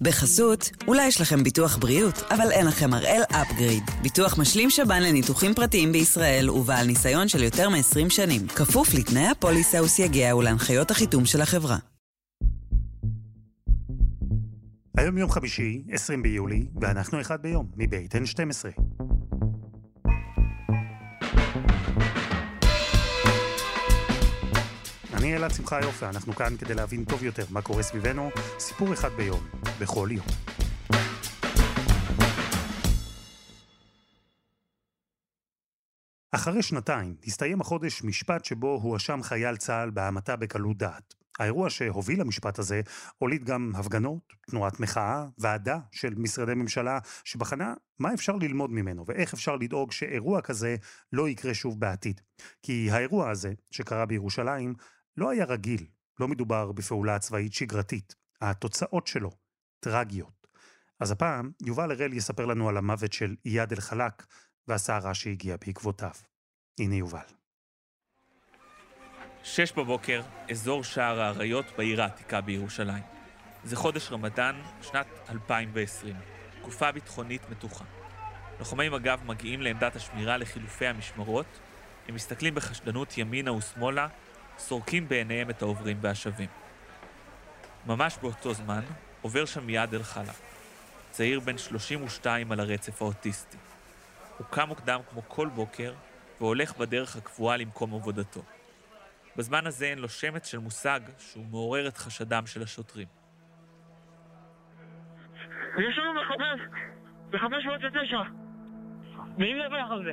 בחסות, אולי יש לכם ביטוח בריאות, אבל אין לכם הראל אפגריד. ביטוח משלים שב"ן לניתוחים פרטיים בישראל ובעל ניסיון של יותר מ-20 שנים. כפוף לתנאי הפוליסה וסייגיה ולהנחיות החיתום של החברה. היום יום חמישי, 20 ביולי, ואנחנו אחד ביום, מבית N12. אני אלעד שמחה יופי, אנחנו כאן כדי להבין טוב יותר מה קורה סביבנו, סיפור אחד ביום, בכל יום. אחרי שנתיים הסתיים החודש משפט שבו הואשם חייל צה"ל בהמתה בקלות דעת. האירוע שהוביל למשפט הזה הוליד גם הפגנות, תנועת מחאה, ועדה של משרדי ממשלה שבחנה מה אפשר ללמוד ממנו ואיך אפשר לדאוג שאירוע כזה לא יקרה שוב בעתיד. כי האירוע הזה, שקרה בירושלים, לא היה רגיל, לא מדובר בפעולה צבאית שגרתית. התוצאות שלו טרגיות. אז הפעם יובל הראל יספר לנו על המוות של איאד אל-חלאק והסערה שהגיעה בעקבותיו. הנה יובל. שש בבוקר, אזור שער האריות בעיר העתיקה בירושלים. זה חודש רמדאן, שנת 2020. תקופה ביטחונית מתוחה. לוחמי מג"ב מגיעים לעמדת השמירה לחילופי המשמרות, הם מסתכלים בחשדנות ימינה ושמאלה, סורקים בעיניהם את העוברים והשבים. ממש באותו זמן עובר שם מיד אל-חלה, צעיר בן 32 על הרצף האוטיסטי. הוא קם מוקדם כמו כל בוקר והולך בדרך הקבועה למקום עבודתו. בזמן הזה אין לו שמץ של מושג שהוא מעורר את חשדם של השוטרים. יש לנו מחבל בחמש מאות ותשע מי מדווח על זה?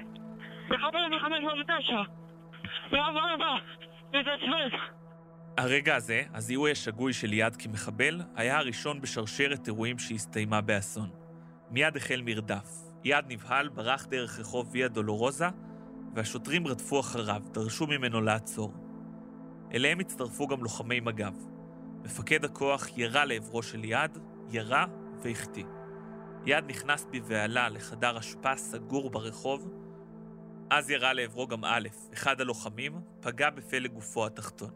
מחבל בחמש מאות ותשע הרגע הזה, הזיהוי השגוי של ליעד כמחבל, היה הראשון בשרשרת אירועים שהסתיימה באסון. מיד החל מרדף. יעד נבהל ברח דרך רחוב ויה דולורוזה, והשוטרים רדפו אחריו, דרשו ממנו לעצור. אליהם הצטרפו גם לוחמי מג"ב. מפקד הכוח ירה לעברו של יעד, ירה והחטיא. יעד נכנס בבהלה לחדר אשפה סגור ברחוב, אז ירה לעברו גם א', אחד הלוחמים, פגע בפלג גופו התחתון.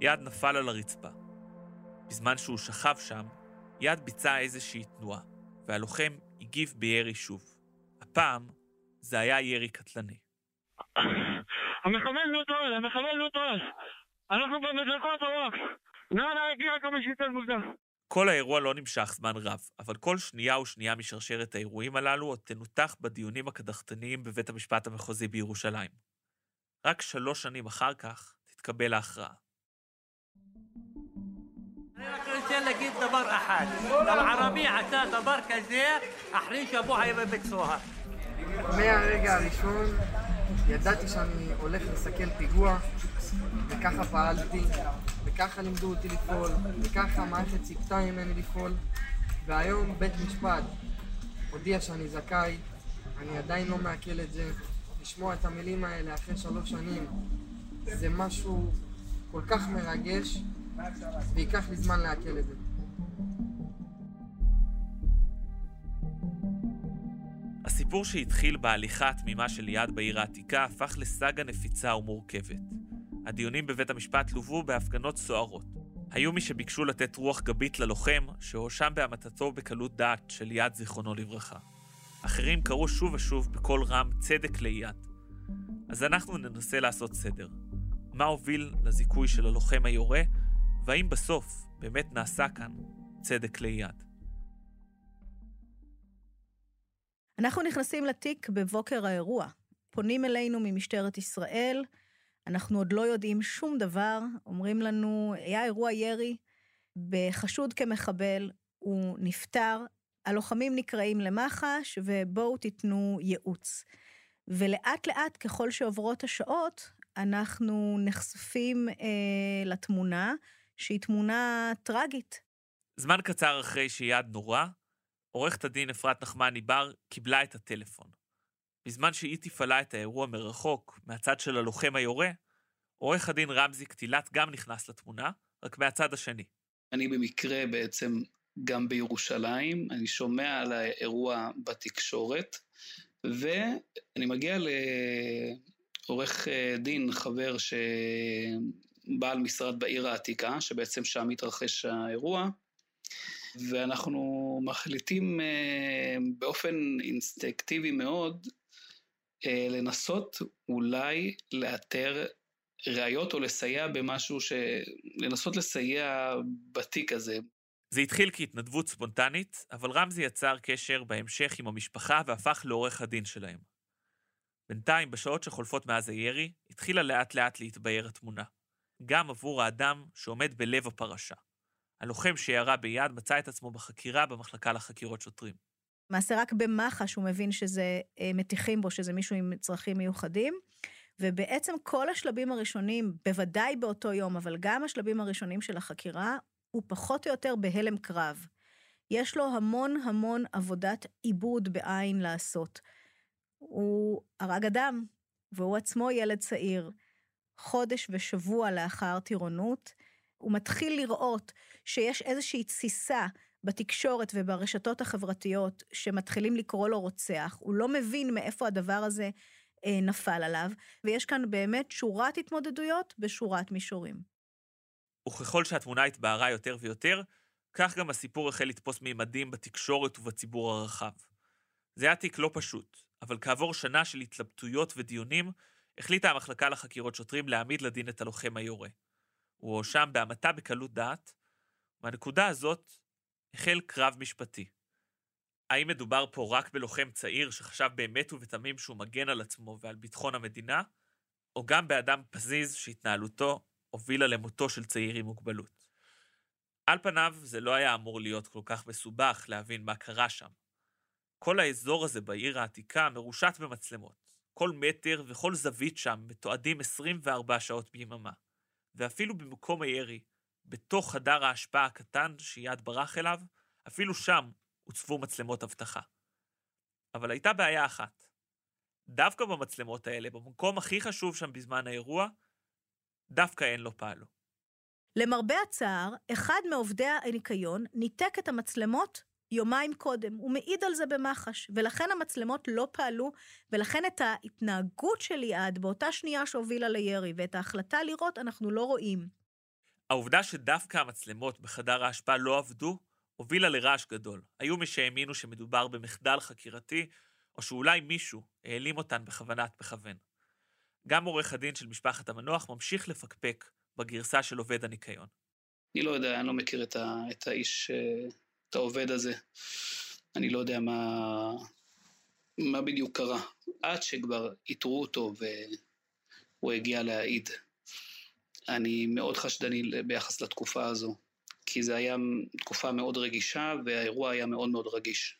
יעד נפל על הרצפה. בזמן שהוא שכב שם, יעד ביצע איזושהי תנועה, והלוחם הגיב בירי שוב. הפעם זה היה ירי קטלני. המחבל לא טועה, המחבל לא טועה אנחנו במדלקות הרוח נא להגיע כמה שיותר מוקדם כל האירוע לא נמשך זמן רב, אבל כל שנייה ושנייה משרשרת האירועים הללו עוד תנותח בדיונים הקדחתניים בבית המשפט המחוזי בירושלים. רק שלוש שנים אחר כך תתקבל ההכרעה. אני רק רוצה להגיד דבר אחד, لو ערבי עשה דבר כזה, אחרי שבוע היה בבית סוהר. מהרגע הראשון ידעתי שאני הולך לסכל פיגוע, וככה פעלתי, וככה לימדו אותי לפעול, וככה המערכת ציפתה ממני לפעול, והיום בית משפט הודיע שאני זכאי, אני עדיין לא מעכל את זה. לשמוע את המילים האלה אחרי שלוש שנים זה משהו כל כך מרגש, וייקח לי זמן לעכל את זה. הסיפור שהתחיל בהליכה התמימה של ליעד בעיר העתיקה הפך לסאגה נפיצה ומורכבת. הדיונים בבית המשפט לוו בהפגנות סוערות. היו מי שביקשו לתת רוח גבית ללוחם, שהואשם בהמתתו בקלות דעת של ליעד זיכרונו לברכה. אחרים קראו שוב ושוב בקול רם צדק ליעד. אז אנחנו ננסה לעשות סדר. מה הוביל לזיכוי של הלוחם היורה, והאם בסוף באמת נעשה כאן צדק ליעד. אנחנו נכנסים לתיק בבוקר האירוע. פונים אלינו ממשטרת ישראל, אנחנו עוד לא יודעים שום דבר, אומרים לנו, היה אירוע ירי בחשוד כמחבל, הוא נפטר, הלוחמים נקראים למח"ש ובואו תיתנו ייעוץ. ולאט לאט, ככל שעוברות השעות, אנחנו נחשפים אה, לתמונה, שהיא תמונה טרגית. זמן קצר אחרי שיעד נורה, עורכת הדין אפרת נחמני בר קיבלה את הטלפון. בזמן שהיא תפעלה את האירוע מרחוק, מהצד של הלוחם היורה, עורך הדין רמזי קטילת גם נכנס לתמונה, רק מהצד השני. אני במקרה בעצם גם בירושלים, אני שומע על האירוע בתקשורת, ואני מגיע לעורך דין, חבר שבעל משרד בעיר העתיקה, שבעצם שם התרחש האירוע, ואנחנו מחליטים אה, באופן אינסטקטיבי מאוד אה, לנסות אולי לאתר ראיות או לסייע במשהו ש... לנסות לסייע בתיק הזה. זה התחיל כהתנדבות ספונטנית, אבל רמזי יצר קשר בהמשך עם המשפחה והפך לעורך הדין שלהם. בינתיים, בשעות שחולפות מאז הירי, התחילה לאט לאט להתבהר התמונה. גם עבור האדם שעומד בלב הפרשה. הלוחם שירה ביד מצא את עצמו בחקירה במחלקה לחקירות שוטרים. למעשה רק במח"ש הוא מבין שזה, אה, מטיחים בו שזה מישהו עם צרכים מיוחדים. ובעצם כל השלבים הראשונים, בוודאי באותו יום, אבל גם השלבים הראשונים של החקירה, הוא פחות או יותר בהלם קרב. יש לו המון המון עבודת עיבוד בעין לעשות. הוא הרג אדם, והוא עצמו ילד צעיר. חודש ושבוע לאחר טירונות, הוא מתחיל לראות שיש איזושהי תסיסה בתקשורת וברשתות החברתיות שמתחילים לקרוא לו רוצח. הוא לא מבין מאיפה הדבר הזה אה, נפל עליו, ויש כאן באמת שורת התמודדויות בשורת מישורים. וככל שהתמונה התבהרה יותר ויותר, כך גם הסיפור החל לתפוס מימדים בתקשורת ובציבור הרחב. זה היה תיק לא פשוט, אבל כעבור שנה של התלבטויות ודיונים, החליטה המחלקה לחקירות שוטרים להעמיד לדין את הלוחם היורה. הוא הואשם בהמתה בקלות דעת, מהנקודה הזאת החל קרב משפטי. האם מדובר פה רק בלוחם צעיר שחשב באמת ובתמים שהוא מגן על עצמו ועל ביטחון המדינה, או גם באדם פזיז שהתנהלותו הובילה למותו של צעיר עם מוגבלות. על פניו זה לא היה אמור להיות כל כך מסובך להבין מה קרה שם. כל האזור הזה בעיר העתיקה מרושת במצלמות. כל מטר וכל זווית שם מתועדים 24 שעות ביממה. ואפילו במקום הירי, בתוך חדר ההשפעה הקטן שיד ברח אליו, אפילו שם הוצבו מצלמות אבטחה. אבל הייתה בעיה אחת. דווקא במצלמות האלה, במקום הכי חשוב שם בזמן האירוע, דווקא הן לא פעלו. למרבה הצער, אחד מעובדי הניקיון ניתק את המצלמות יומיים קודם. הוא מעיד על זה במח"ש, ולכן המצלמות לא פעלו, ולכן את ההתנהגות של ליעד באותה שנייה שהובילה לירי, ואת ההחלטה לירות, אנחנו לא רואים. העובדה שדווקא המצלמות בחדר ההשפעה לא עבדו, הובילה לרעש גדול. היו מי שהאמינו שמדובר במחדל חקירתי, או שאולי מישהו העלים אותן בכוונת מכוון. גם עורך הדין של משפחת המנוח ממשיך לפקפק בגרסה של עובד הניקיון. אני לא יודע, אני לא מכיר את, ה, את האיש, אה, את העובד הזה. אני לא יודע מה, מה בדיוק קרה. עד שכבר איתרו אותו והוא הגיע להעיד. אני מאוד חשדני ביחס לתקופה הזו. כי זו הייתה תקופה מאוד רגישה, והאירוע היה מאוד מאוד רגיש.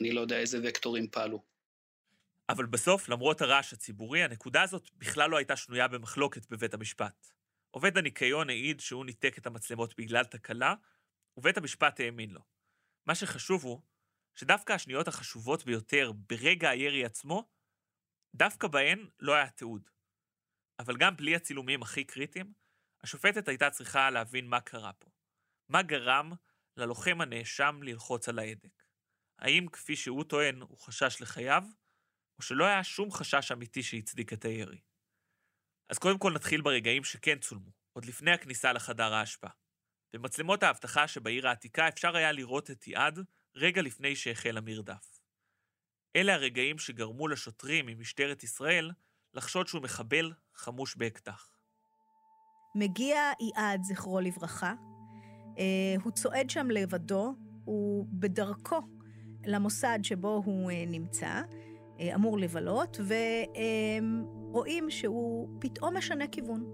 אני לא יודע איזה וקטורים פעלו. אבל בסוף, למרות הרעש הציבורי, הנקודה הזאת בכלל לא הייתה שנויה במחלוקת בבית המשפט. עובד הניקיון העיד שהוא ניתק את המצלמות בגלל תקלה, ובית המשפט האמין לו. מה שחשוב הוא שדווקא השניות החשובות ביותר ברגע הירי עצמו, דווקא בהן לא היה תיעוד. אבל גם בלי הצילומים הכי קריטיים, השופטת הייתה צריכה להבין מה קרה פה. מה גרם ללוחם הנאשם ללחוץ על ההדק? האם, כפי שהוא טוען, הוא חשש לחייו, או שלא היה שום חשש אמיתי שהצדיק את הירי? אז קודם כל נתחיל ברגעים שכן צולמו, עוד לפני הכניסה לחדר ההשפעה. במצלמות האבטחה שבעיר העתיקה אפשר היה לראות את יעד רגע לפני שהחל המרדף. אלה הרגעים שגרמו לשוטרים ממשטרת ישראל לחשוד שהוא מחבל חמוש באקדח. מגיע יעד, זכרו לברכה, אה, הוא צועד שם לבדו, הוא בדרכו למוסד שבו הוא אה, נמצא, אה, אמור לבלות, ורואים שהוא פתאום משנה כיוון.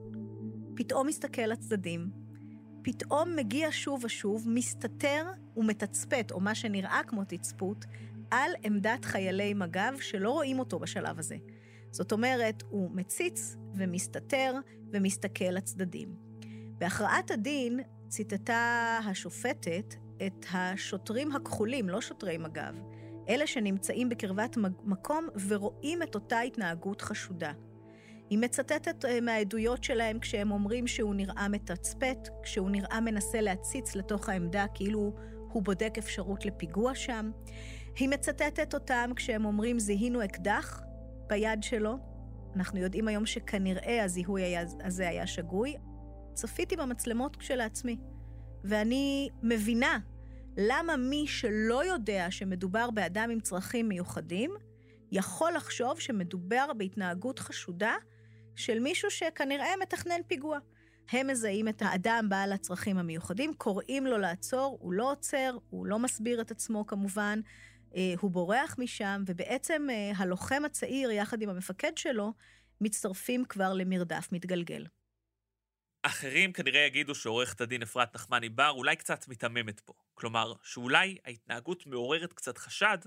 פתאום מסתכל לצדדים, פתאום מגיע שוב ושוב, מסתתר ומתצפת, או מה שנראה כמו תצפות, על עמדת חיילי מג"ב שלא רואים אותו בשלב הזה. זאת אומרת, הוא מציץ ומסתתר ומסתכל לצדדים. בהכרעת הדין ציטטה השופטת את השוטרים הכחולים, לא שוטרי מג"ב, אלה שנמצאים בקרבת מקום ורואים את אותה התנהגות חשודה. היא מצטטת אה, מהעדויות שלהם כשהם אומרים שהוא נראה מתצפת, כשהוא נראה מנסה להציץ לתוך העמדה כאילו הוא בודק אפשרות לפיגוע שם. היא מצטטת אותם כשהם אומרים זיהינו אקדח ביד שלו. אנחנו יודעים היום שכנראה הזיהוי הזה היה שגוי, צפיתי במצלמות כשלעצמי, ואני מבינה למה מי שלא יודע שמדובר באדם עם צרכים מיוחדים, יכול לחשוב שמדובר בהתנהגות חשודה של מישהו שכנראה מתכנן פיגוע. הם מזהים את האדם בעל הצרכים המיוחדים, קוראים לו לעצור, הוא לא עוצר, הוא לא מסביר את עצמו כמובן, אה, הוא בורח משם, ובעצם אה, הלוחם הצעיר, יחד עם המפקד שלו, מצטרפים כבר למרדף מתגלגל. אחרים כנראה יגידו שעורכת הדין אפרת נחמני בר אולי קצת מיתממת פה. כלומר, שאולי ההתנהגות מעוררת קצת חשד,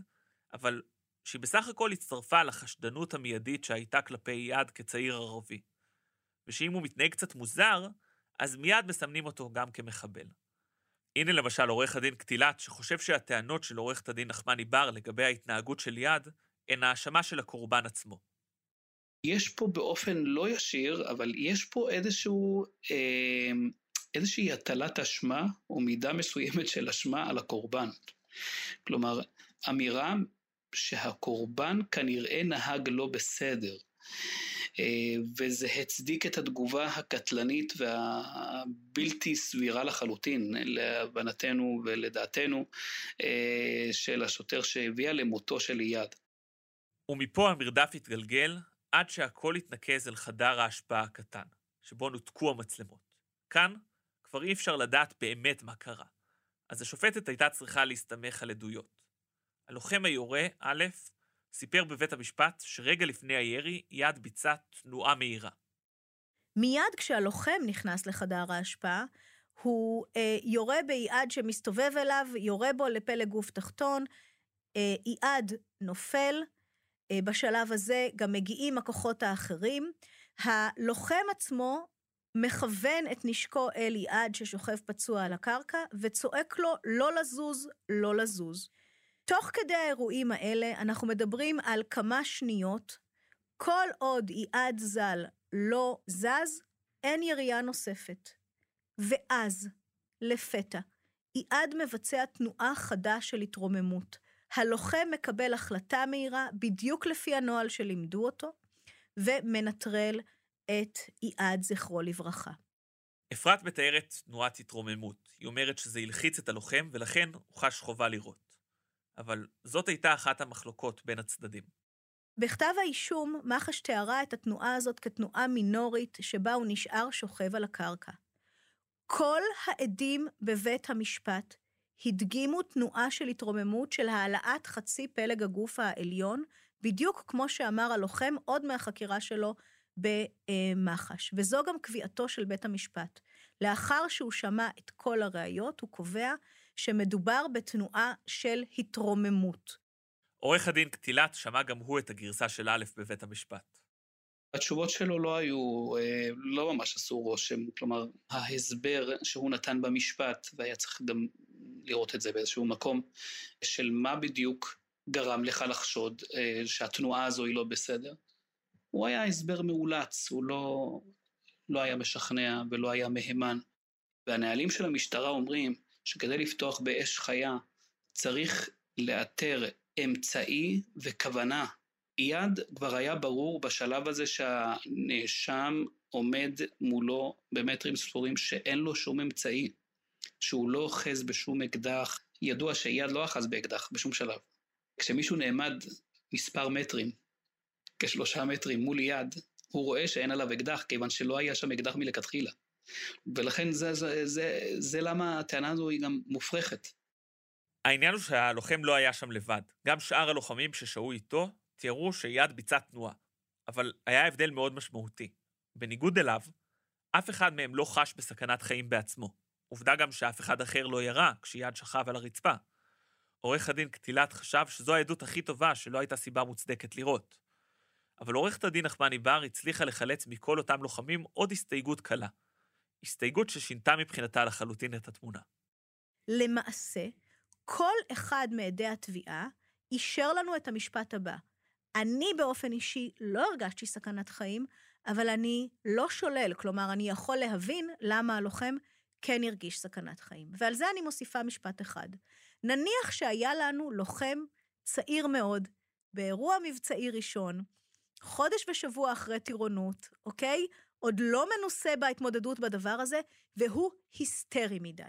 אבל שהיא בסך הכל הצטרפה לחשדנות המיידית שהייתה כלפי יעד כצעיר ערבי. ושאם הוא מתנהג קצת מוזר, אז מיד מסמנים אותו גם כמחבל. הנה למשל עורך הדין קטילת, שחושב שהטענות של עורכת הדין נחמני בר לגבי ההתנהגות של יעד, הן האשמה של הקורבן עצמו. יש פה באופן לא ישיר, אבל יש פה איזשהו, אה, איזושהי הטלת אשמה, או מידה מסוימת של אשמה על הקורבן. כלומר, אמירה שהקורבן כנראה נהג לא בסדר. אה, וזה הצדיק את התגובה הקטלנית והבלתי סבירה לחלוטין, להבנתנו ולדעתנו, אה, של השוטר שהביאה למותו של אייד. ומפה המרדף התגלגל עד שהכל התנקז אל חדר ההשפעה הקטן, שבו נותקו המצלמות. כאן כבר אי אפשר לדעת באמת מה קרה, אז השופטת הייתה צריכה להסתמך על עדויות. הלוחם היורה, א', סיפר בבית המשפט שרגע לפני הירי יד ביצע תנועה מהירה. מיד כשהלוחם נכנס לחדר ההשפעה, הוא אה, יורה באיעד שמסתובב אליו, יורה בו לפלג גוף תחתון, אה, איעד נופל, אה, בשלב הזה גם מגיעים הכוחות האחרים. הלוחם עצמו מכוון את נשקו אל איעד ששוכב פצוע על הקרקע, וצועק לו לא לזוז, לא לזוז. תוך כדי האירועים האלה, אנחנו מדברים על כמה שניות. כל עוד איעד ז"ל לא זז, אין ירייה נוספת. ואז, לפתע, איעד מבצע תנועה חדה של התרוממות. הלוחם מקבל החלטה מהירה, בדיוק לפי הנוהל שלימדו אותו, ומנטרל את איעד, זכרו לברכה. אפרת מתארת תנועת התרוממות. היא אומרת שזה הלחיץ את הלוחם, ולכן הוא חש חובה לראות. אבל זאת הייתה אחת המחלוקות בין הצדדים. בכתב האישום, מח"ש תיארה את התנועה הזאת כתנועה מינורית שבה הוא נשאר שוכב על הקרקע. כל העדים בבית המשפט הדגימו תנועה של התרוממות של העלאת חצי פלג הגוף העליון, בדיוק כמו שאמר הלוחם עוד מהחקירה שלו במח"ש. וזו גם קביעתו של בית המשפט. לאחר שהוא שמע את כל הראיות, הוא קובע שמדובר בתנועה של התרוממות. עורך הדין קטילת שמע גם הוא את הגרסה של א' בבית המשפט. התשובות שלו לא היו, אה, לא ממש עשו רושם, כלומר, ההסבר שהוא נתן במשפט, והיה צריך גם לראות את זה באיזשהו מקום, של מה בדיוק גרם לך לחשוד אה, שהתנועה הזו היא לא בסדר, הוא היה הסבר מאולץ, הוא לא, לא היה משכנע ולא היה מהימן. והנהלים של המשטרה אומרים שכדי לפתוח באש חיה צריך לאתר אמצעי וכוונה. מיד כבר היה ברור בשלב הזה שהנאשם עומד מולו במטרים ספורים שאין לו שום אמצעי, שהוא לא אוחז בשום אקדח. ידוע שאייד לא אחז באקדח בשום שלב. כשמישהו נעמד מספר מטרים, כשלושה מטרים מול יד, הוא רואה שאין עליו אקדח, כיוון שלא היה שם אקדח מלכתחילה. ולכן זה, זה, זה, זה למה הטענה הזו היא גם מופרכת. העניין הוא שהלוחם לא היה שם לבד. גם שאר הלוחמים ששהו איתו תיארו שיד ביצע תנועה. אבל היה הבדל מאוד משמעותי. בניגוד אליו, אף אחד מהם לא חש בסכנת חיים בעצמו. עובדה גם שאף אחד אחר לא ירה כשיד שכב על הרצפה. עורך הדין קטילת חשב שזו העדות הכי טובה שלא הייתה סיבה מוצדקת לראות. אבל עורכת הדין נחמני בר הצליחה לחלץ מכל אותם לוחמים עוד הסתייגות קלה. הסתייגות ששינתה מבחינתה לחלוטין את התמונה. למעשה, כל אחד מעדי התביעה אישר לנו את המשפט הבא: אני באופן אישי לא הרגשתי סכנת חיים, אבל אני לא שולל, כלומר, אני יכול להבין למה הלוחם כן הרגיש סכנת חיים. ועל זה אני מוסיפה משפט אחד. נניח שהיה לנו לוחם צעיר מאוד, באירוע מבצעי ראשון, חודש ושבוע אחרי טירונות, אוקיי? עוד לא מנוסה בהתמודדות בדבר הזה, והוא היסטרי מדי.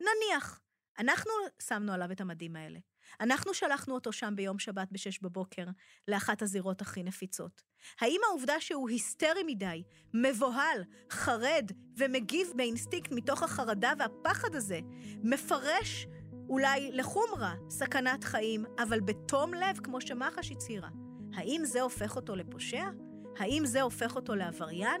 נניח, אנחנו שמנו עליו את המדים האלה. אנחנו שלחנו אותו שם ביום שבת בשש בבוקר לאחת הזירות הכי נפיצות. האם העובדה שהוא היסטרי מדי, מבוהל, חרד ומגיב באינסטינקט מתוך החרדה והפחד הזה, מפרש אולי לחומרה סכנת חיים, אבל בתום לב, כמו שמח"ש הצהירה, האם זה הופך אותו לפושע? האם זה הופך אותו לעבריין?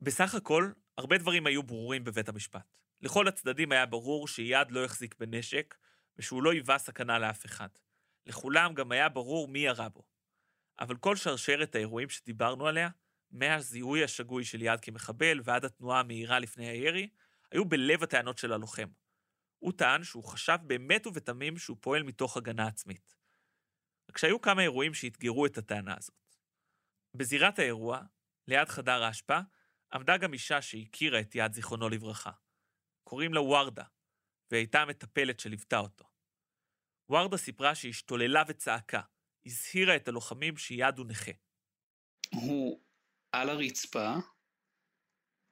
בסך הכל, הרבה דברים היו ברורים בבית המשפט. לכל הצדדים היה ברור שאייד לא החזיק בנשק, ושהוא לא היווה סכנה לאף אחד. לכולם גם היה ברור מי ירה בו. אבל כל שרשרת האירועים שדיברנו עליה, מהזיהוי השגוי של יעד כמחבל ועד התנועה המהירה לפני הירי, היו בלב הטענות של הלוחם. הוא טען שהוא חשב באמת ובתמים שהוא פועל מתוך הגנה עצמית. רק שהיו כמה אירועים שאתגרו את הטענה הזאת. בזירת האירוע, ליד חדר האשפה, עמדה גם אישה שהכירה את יעד זיכרונו לברכה. קוראים לה ורדה, והייתה המטפלת שליוותה אותו. ורדה סיפרה שהיא השתוללה וצעקה, הזהירה את הלוחמים שיעד הוא נכה. הוא על הרצפה,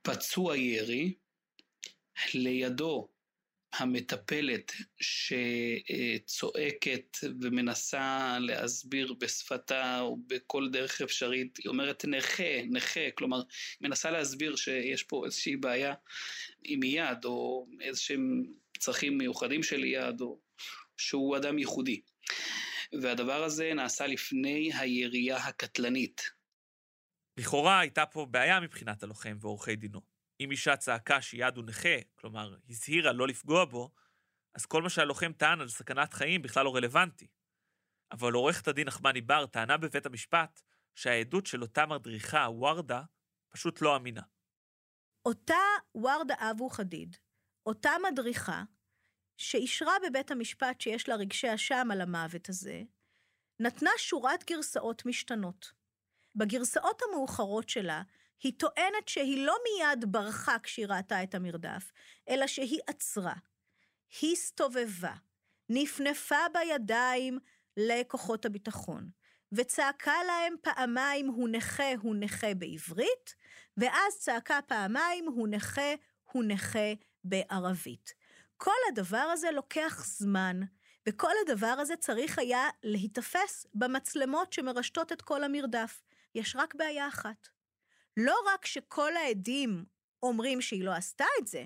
פצוע ירי, לידו המטפלת שצועקת ומנסה להסביר בשפתה או בכל דרך אפשרית, היא אומרת נכה, נכה, כלומר, מנסה להסביר שיש פה איזושהי בעיה עם יד או איזשהם צרכים מיוחדים של יד או שהוא אדם ייחודי. והדבר הזה נעשה לפני הירייה הקטלנית. לכאורה הייתה פה בעיה מבחינת הלוחם ועורכי דינו. אם אישה צעקה שיד הוא נכה, כלומר, הזהירה לא לפגוע בו, אז כל מה שהלוחם טען על סכנת חיים בכלל לא רלוונטי. אבל עורכת הדין נחמני בר טענה בבית המשפט שהעדות של אותה מדריכה, וורדה, פשוט לא אמינה. אותה וורדה אבו חדיד, אותה מדריכה, שאישרה בבית המשפט שיש לה רגשי אשם על המוות הזה, נתנה שורת גרסאות משתנות. בגרסאות המאוחרות שלה, היא טוענת שהיא לא מיד ברחה כשהיא ראתה את המרדף, אלא שהיא עצרה. היא הסתובבה, נפנפה בידיים לכוחות הביטחון, וצעקה להם פעמיים הוא נכה, הוא נכה בעברית, ואז צעקה פעמיים הוא נכה, הוא נכה בערבית. כל הדבר הזה לוקח זמן, וכל הדבר הזה צריך היה להיתפס במצלמות שמרשתות את כל המרדף. יש רק בעיה אחת. לא רק שכל העדים אומרים שהיא לא עשתה את זה,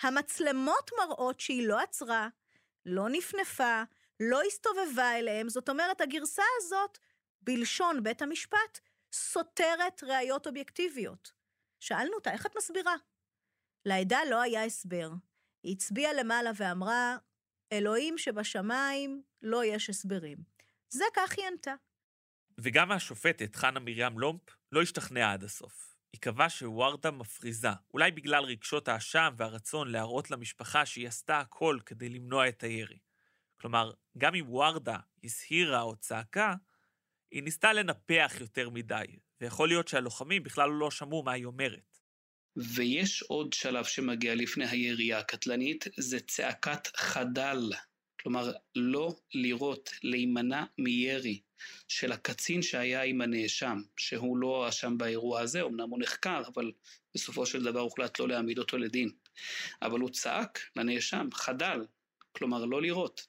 המצלמות מראות שהיא לא עצרה, לא נפנפה, לא הסתובבה אליהם, זאת אומרת, הגרסה הזאת, בלשון בית המשפט, סותרת ראיות אובייקטיביות. שאלנו אותה, איך את מסבירה? לעדה לא היה הסבר. היא הצביעה למעלה ואמרה, אלוהים שבשמיים, לא יש הסברים. זה כך היא ענתה. וגם השופטת, חנה מרים לומפ, לא השתכנעה עד הסוף. היא קבעה שוורדה מפריזה, אולי בגלל רגשות האשם והרצון להראות למשפחה שהיא עשתה הכל כדי למנוע את הירי. כלומר, גם אם וורדה הזהירה או צעקה, היא ניסתה לנפח יותר מדי, ויכול להיות שהלוחמים בכלל לא שמעו מה היא אומרת. ויש עוד שלב שמגיע לפני הירייה הקטלנית, זה צעקת חדל. כלומר, לא לירות, להימנע מירי. של הקצין שהיה עם הנאשם, שהוא לא הואשם באירוע הזה, אמנם הוא נחקר, אבל בסופו של דבר הוחלט לא להעמיד אותו לדין. אבל הוא צעק לנאשם, חדל, כלומר לא לירות.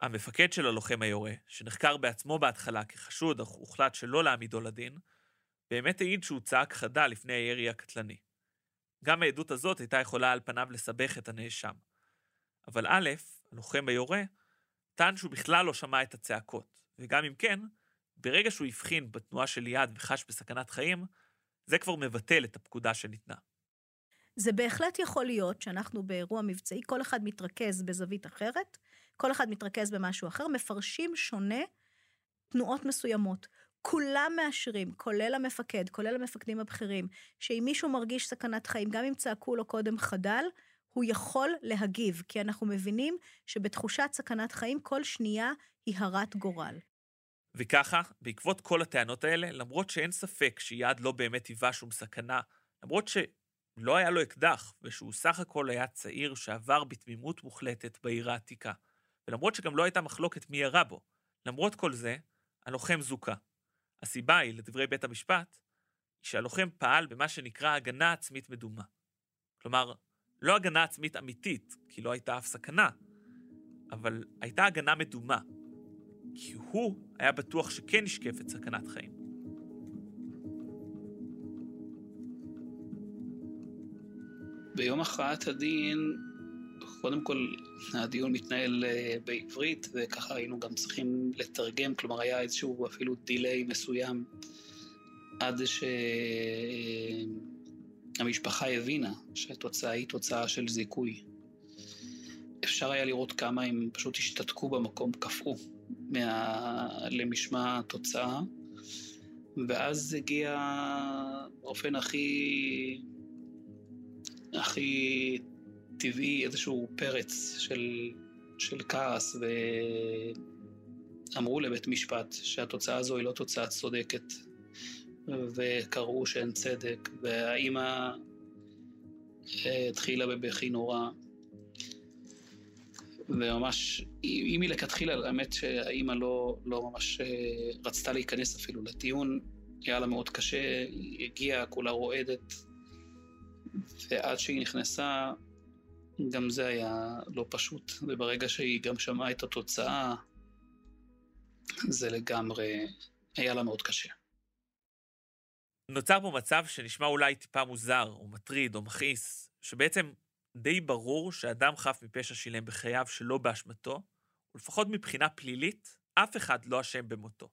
המפקד של הלוחם היורה, שנחקר בעצמו בהתחלה כחשוד, אך הוחלט שלא להעמידו לדין, באמת העיד שהוא צעק חדל לפני הירי הקטלני. גם העדות הזאת הייתה יכולה על פניו לסבך את הנאשם. אבל א', הלוחם היורה, טען שהוא בכלל לא שמע את הצעקות, וגם אם כן, ברגע שהוא הבחין בתנועה של יד וחש בסכנת חיים, זה כבר מבטל את הפקודה שניתנה. זה בהחלט יכול להיות שאנחנו באירוע מבצעי, כל אחד מתרכז בזווית אחרת, כל אחד מתרכז במשהו אחר, מפרשים שונה תנועות מסוימות. כולם מאשרים, כולל המפקד, כולל המפקדים הבכירים, שאם מישהו מרגיש סכנת חיים, גם אם צעקו לו קודם חדל, הוא יכול להגיב, כי אנחנו מבינים שבתחושת סכנת חיים כל שנייה היא הרת גורל. וככה, בעקבות כל הטענות האלה, למרות שאין ספק שיעד לא באמת היווה שום סכנה, למרות שלא היה לו אקדח, ושהוא סך הכל היה צעיר שעבר בתמימות מוחלטת בעיר העתיקה, ולמרות שגם לא הייתה מחלוקת מי ירה בו, למרות כל זה, הלוחם זוכה. הסיבה היא, לדברי בית המשפט, שהלוחם פעל במה שנקרא הגנה עצמית מדומה. כלומר, לא הגנה עצמית אמיתית, כי לא הייתה אף סכנה, אבל הייתה הגנה מדומה, כי הוא היה בטוח שכן נשקפת סכנת חיים. ביום הכרעת הדין, קודם כל, הדיון מתנהל אה, בעברית, וככה היינו גם צריכים לתרגם, כלומר היה איזשהו אפילו דיליי מסוים עד שהמשפחה הבינה שהתוצאה היא תוצאה של זיכוי. אפשר היה לראות כמה הם פשוט השתתקו במקום, קפאו מה... למשמע התוצאה, ואז הגיע באופן הכי... הכי טבעי איזשהו פרץ של, של כעס, ואמרו לבית משפט שהתוצאה הזו היא לא תוצאה צודקת, וקראו שאין צדק, והאימא אה, התחילה בבכי נורא. וממש, אם מלכתחילה, האמת שהאימא לא, לא ממש אה, רצתה להיכנס אפילו לטיעון, היה לה מאוד קשה, היא הגיעה כולה רועדת, ועד שהיא נכנסה, גם זה היה לא פשוט, וברגע שהיא גם שמעה את התוצאה, זה לגמרי היה לה מאוד קשה. נוצר פה מצב שנשמע אולי טיפה מוזר, או מטריד, או מכעיס, שבעצם די ברור שאדם חף מפשע שילם בחייו שלא באשמתו, ולפחות מבחינה פלילית, אף אחד לא אשם במותו.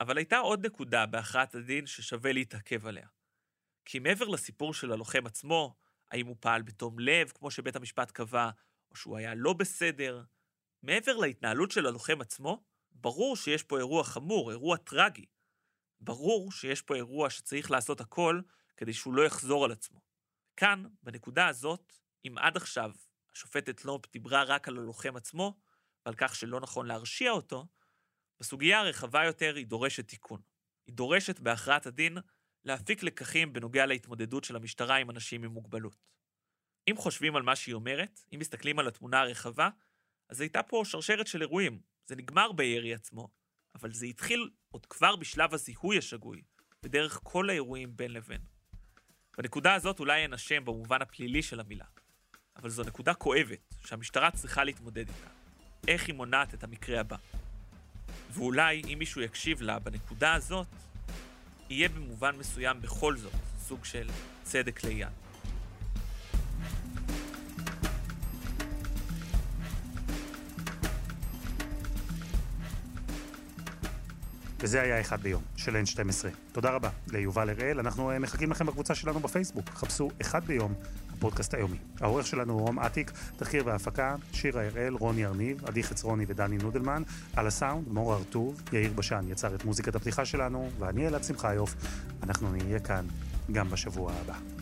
אבל הייתה עוד נקודה בהכרעת הדין ששווה להתעכב עליה. כי מעבר לסיפור של הלוחם עצמו, האם הוא פעל בתום לב, כמו שבית המשפט קבע, או שהוא היה לא בסדר. מעבר להתנהלות של הלוחם עצמו, ברור שיש פה אירוע חמור, אירוע טרגי. ברור שיש פה אירוע שצריך לעשות הכל כדי שהוא לא יחזור על עצמו. כאן, בנקודה הזאת, אם עד עכשיו השופטת לופ דיברה רק על הלוחם עצמו, ועל כך שלא נכון להרשיע אותו, בסוגיה הרחבה יותר היא דורשת תיקון. היא דורשת בהכרעת הדין להפיק לקחים בנוגע להתמודדות של המשטרה עם אנשים עם מוגבלות. אם חושבים על מה שהיא אומרת, אם מסתכלים על התמונה הרחבה, אז הייתה פה שרשרת של אירועים. זה נגמר בירי עצמו, אבל זה התחיל עוד כבר בשלב הזיהוי השגוי, בדרך כל האירועים בין לבין. בנקודה הזאת אולי אין אשם במובן הפלילי של המילה, אבל זו נקודה כואבת, שהמשטרה צריכה להתמודד איתה. איך היא מונעת את המקרה הבא. ואולי אם מישהו יקשיב לה בנקודה הזאת, יהיה במובן מסוים בכל זאת סוג של צדק ליד. וזה היה אחד ביום, של N12. תודה רבה ליובל הראל, אנחנו אה, מחכים לכם בקבוצה שלנו בפייסבוק, חפשו אחד ביום, הפודקאסט היומי. העורך שלנו הוא רום אטיק, תחקיר והפקה, שירה הראל, רוני ארניב, עדי חצרוני ודני נודלמן, על הסאונד, מור הרטוב, יאיר בשן יצר את מוזיקת הפתיחה שלנו, ואני אלעד שמחיוף, אנחנו נהיה כאן גם בשבוע הבא.